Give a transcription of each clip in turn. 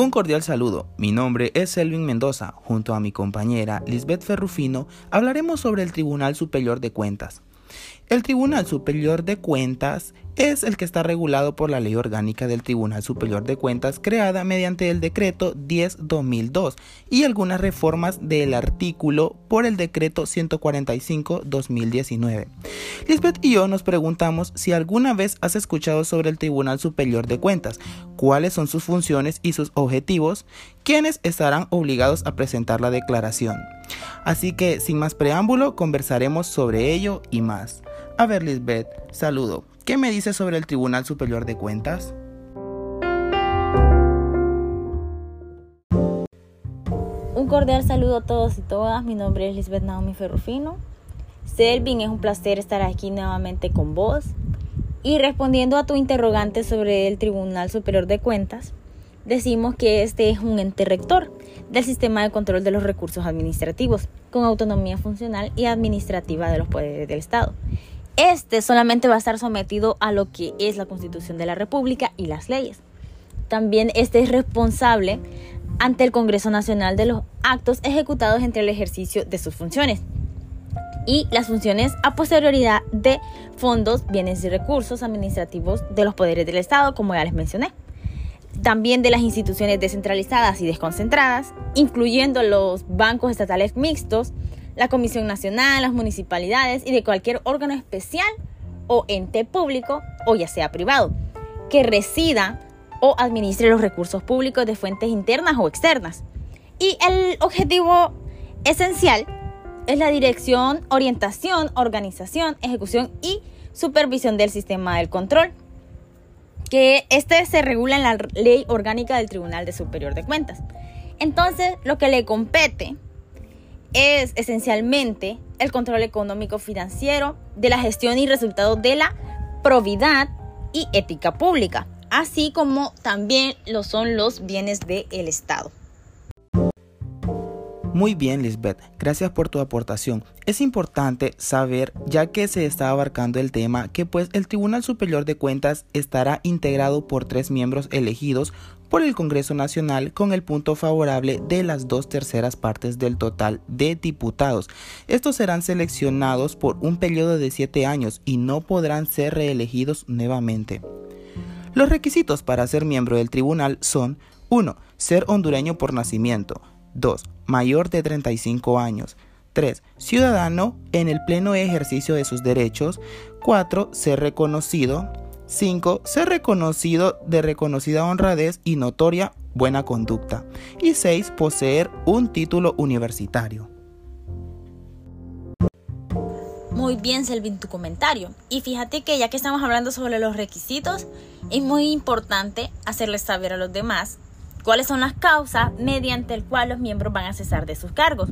Un cordial saludo, mi nombre es Selvin Mendoza, junto a mi compañera Lisbeth Ferrufino hablaremos sobre el Tribunal Superior de Cuentas. El Tribunal Superior de Cuentas es el que está regulado por la Ley Orgánica del Tribunal Superior de Cuentas creada mediante el Decreto 10-2002 y algunas reformas del artículo por el Decreto 145-2019. Lisbeth y yo nos preguntamos si alguna vez has escuchado sobre el Tribunal Superior de Cuentas, cuáles son sus funciones y sus objetivos, quiénes estarán obligados a presentar la declaración. Así que, sin más preámbulo, conversaremos sobre ello y más. A ver, Lisbeth, saludo. ¿Qué me dices sobre el Tribunal Superior de Cuentas? Un cordial saludo a todos y todas. Mi nombre es Lisbeth Naomi Ferrufino. Selvin, es un placer estar aquí nuevamente con vos. Y respondiendo a tu interrogante sobre el Tribunal Superior de Cuentas, decimos que este es un ente rector del sistema de control de los recursos administrativos, con autonomía funcional y administrativa de los poderes del Estado. Este solamente va a estar sometido a lo que es la Constitución de la República y las leyes. También este es responsable ante el Congreso Nacional de los actos ejecutados entre el ejercicio de sus funciones y las funciones a posterioridad de fondos, bienes y recursos administrativos de los poderes del Estado, como ya les mencioné. También de las instituciones descentralizadas y desconcentradas, incluyendo los bancos estatales mixtos, la Comisión Nacional, las municipalidades y de cualquier órgano especial o ente público o ya sea privado que resida o administre los recursos públicos de fuentes internas o externas. Y el objetivo esencial es la dirección, orientación, organización, ejecución y supervisión del sistema del control, que este se regula en la ley orgánica del Tribunal de Superior de Cuentas. Entonces, lo que le compete es esencialmente el control económico financiero de la gestión y resultados de la probidad y ética pública, así como también lo son los bienes del Estado. Muy bien, Lisbeth, gracias por tu aportación. Es importante saber, ya que se está abarcando el tema, que pues el Tribunal Superior de Cuentas estará integrado por tres miembros elegidos por el Congreso Nacional con el punto favorable de las dos terceras partes del total de diputados. Estos serán seleccionados por un periodo de siete años y no podrán ser reelegidos nuevamente. Los requisitos para ser miembro del tribunal son 1. Ser hondureño por nacimiento. 2. Mayor de 35 años. 3. Ciudadano en el pleno ejercicio de sus derechos. 4. Ser reconocido. 5. Ser reconocido de reconocida honradez y notoria buena conducta. Y 6. Poseer un título universitario. Muy bien, Selvin, tu comentario. Y fíjate que ya que estamos hablando sobre los requisitos, es muy importante hacerles saber a los demás cuáles son las causas mediante el cual los miembros van a cesar de sus cargos.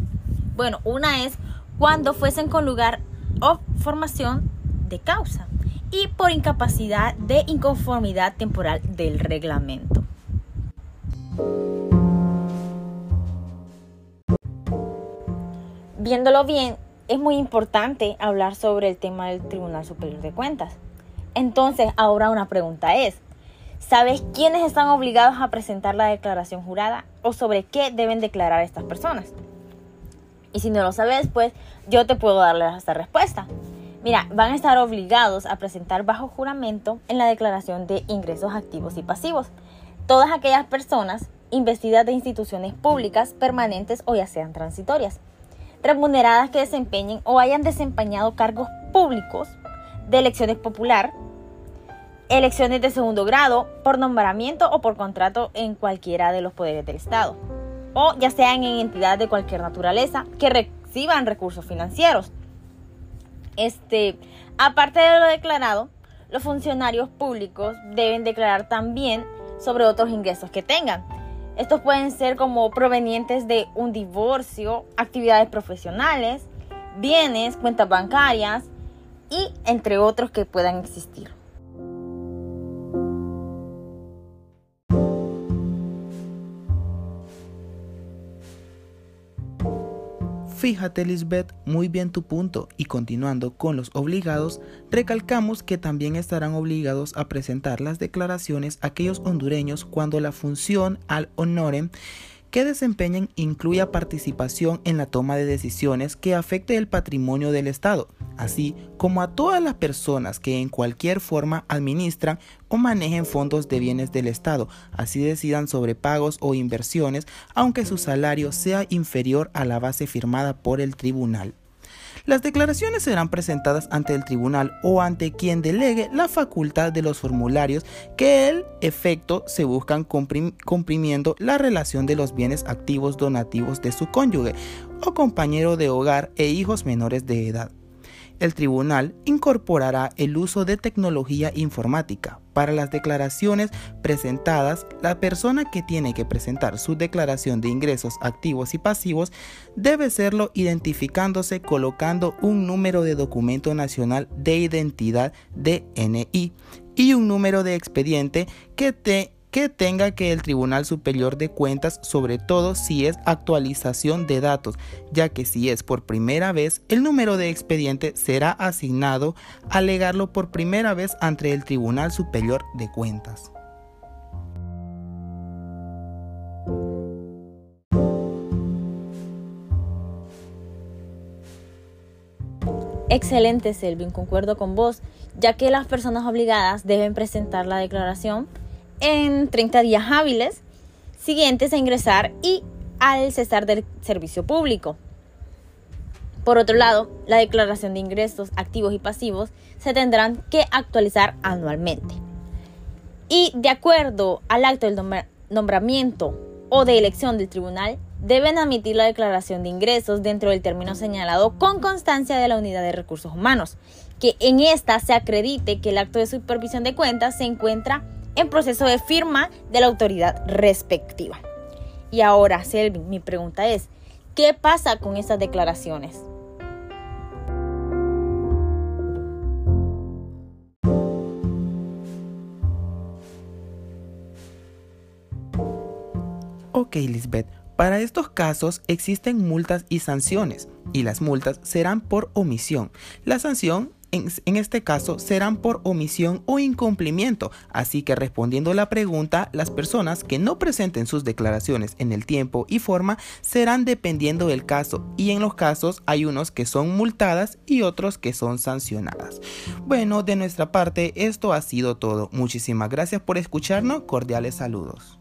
Bueno, una es cuando fuesen con lugar o formación de causa y por incapacidad de inconformidad temporal del reglamento. Viéndolo bien, es muy importante hablar sobre el tema del Tribunal Superior de Cuentas. Entonces, ahora una pregunta es, ¿sabes quiénes están obligados a presentar la declaración jurada o sobre qué deben declarar estas personas? Y si no lo sabes, pues yo te puedo darles esta respuesta. Mira, van a estar obligados a presentar bajo juramento en la declaración de ingresos activos y pasivos. Todas aquellas personas investidas de instituciones públicas permanentes o ya sean transitorias, remuneradas que desempeñen o hayan desempeñado cargos públicos de elecciones popular, elecciones de segundo grado, por nombramiento o por contrato en cualquiera de los poderes del Estado, o ya sean en entidades de cualquier naturaleza que reciban recursos financieros este, aparte de lo declarado, los funcionarios públicos deben declarar también sobre otros ingresos que tengan. Estos pueden ser como provenientes de un divorcio, actividades profesionales, bienes, cuentas bancarias y entre otros que puedan existir. Fíjate, Lisbeth, muy bien tu punto. Y continuando con los obligados, recalcamos que también estarán obligados a presentar las declaraciones aquellos hondureños cuando la función al honorem que desempeñen incluya participación en la toma de decisiones que afecte el patrimonio del Estado, así como a todas las personas que en cualquier forma administran o manejen fondos de bienes del Estado, así decidan sobre pagos o inversiones, aunque su salario sea inferior a la base firmada por el tribunal. Las declaraciones serán presentadas ante el tribunal o ante quien delegue la facultad de los formularios que el efecto se buscan comprimiendo la relación de los bienes activos donativos de su cónyuge o compañero de hogar e hijos menores de edad el tribunal incorporará el uso de tecnología informática. Para las declaraciones presentadas, la persona que tiene que presentar su declaración de ingresos activos y pasivos debe serlo identificándose colocando un número de documento nacional de identidad DNI y un número de expediente que te que tenga que el Tribunal Superior de Cuentas, sobre todo si es actualización de datos, ya que si es por primera vez, el número de expediente será asignado a alegarlo por primera vez ante el Tribunal Superior de Cuentas. Excelente, Selvin, concuerdo con vos, ya que las personas obligadas deben presentar la declaración en 30 días hábiles siguientes a ingresar y al cesar del servicio público. Por otro lado, la declaración de ingresos activos y pasivos se tendrán que actualizar anualmente. Y de acuerdo al acto del nombramiento o de elección del tribunal, deben admitir la declaración de ingresos dentro del término señalado con constancia de la unidad de recursos humanos, que en esta se acredite que el acto de supervisión de cuentas se encuentra en proceso de firma de la autoridad respectiva. Y ahora, Selvin, mi pregunta es, ¿qué pasa con estas declaraciones? Ok, Lisbeth. Para estos casos existen multas y sanciones, y las multas serán por omisión. La sanción en, este caso serán por omisión o incumplimiento, así que respondiendo la pregunta, las personas que no presenten sus declaraciones en el tiempo y forma serán dependiendo del caso y en los casos hay unos que son multadas y otros que son sancionadas. Bueno, de nuestra parte esto ha sido todo. Muchísimas gracias por escucharnos, cordiales saludos.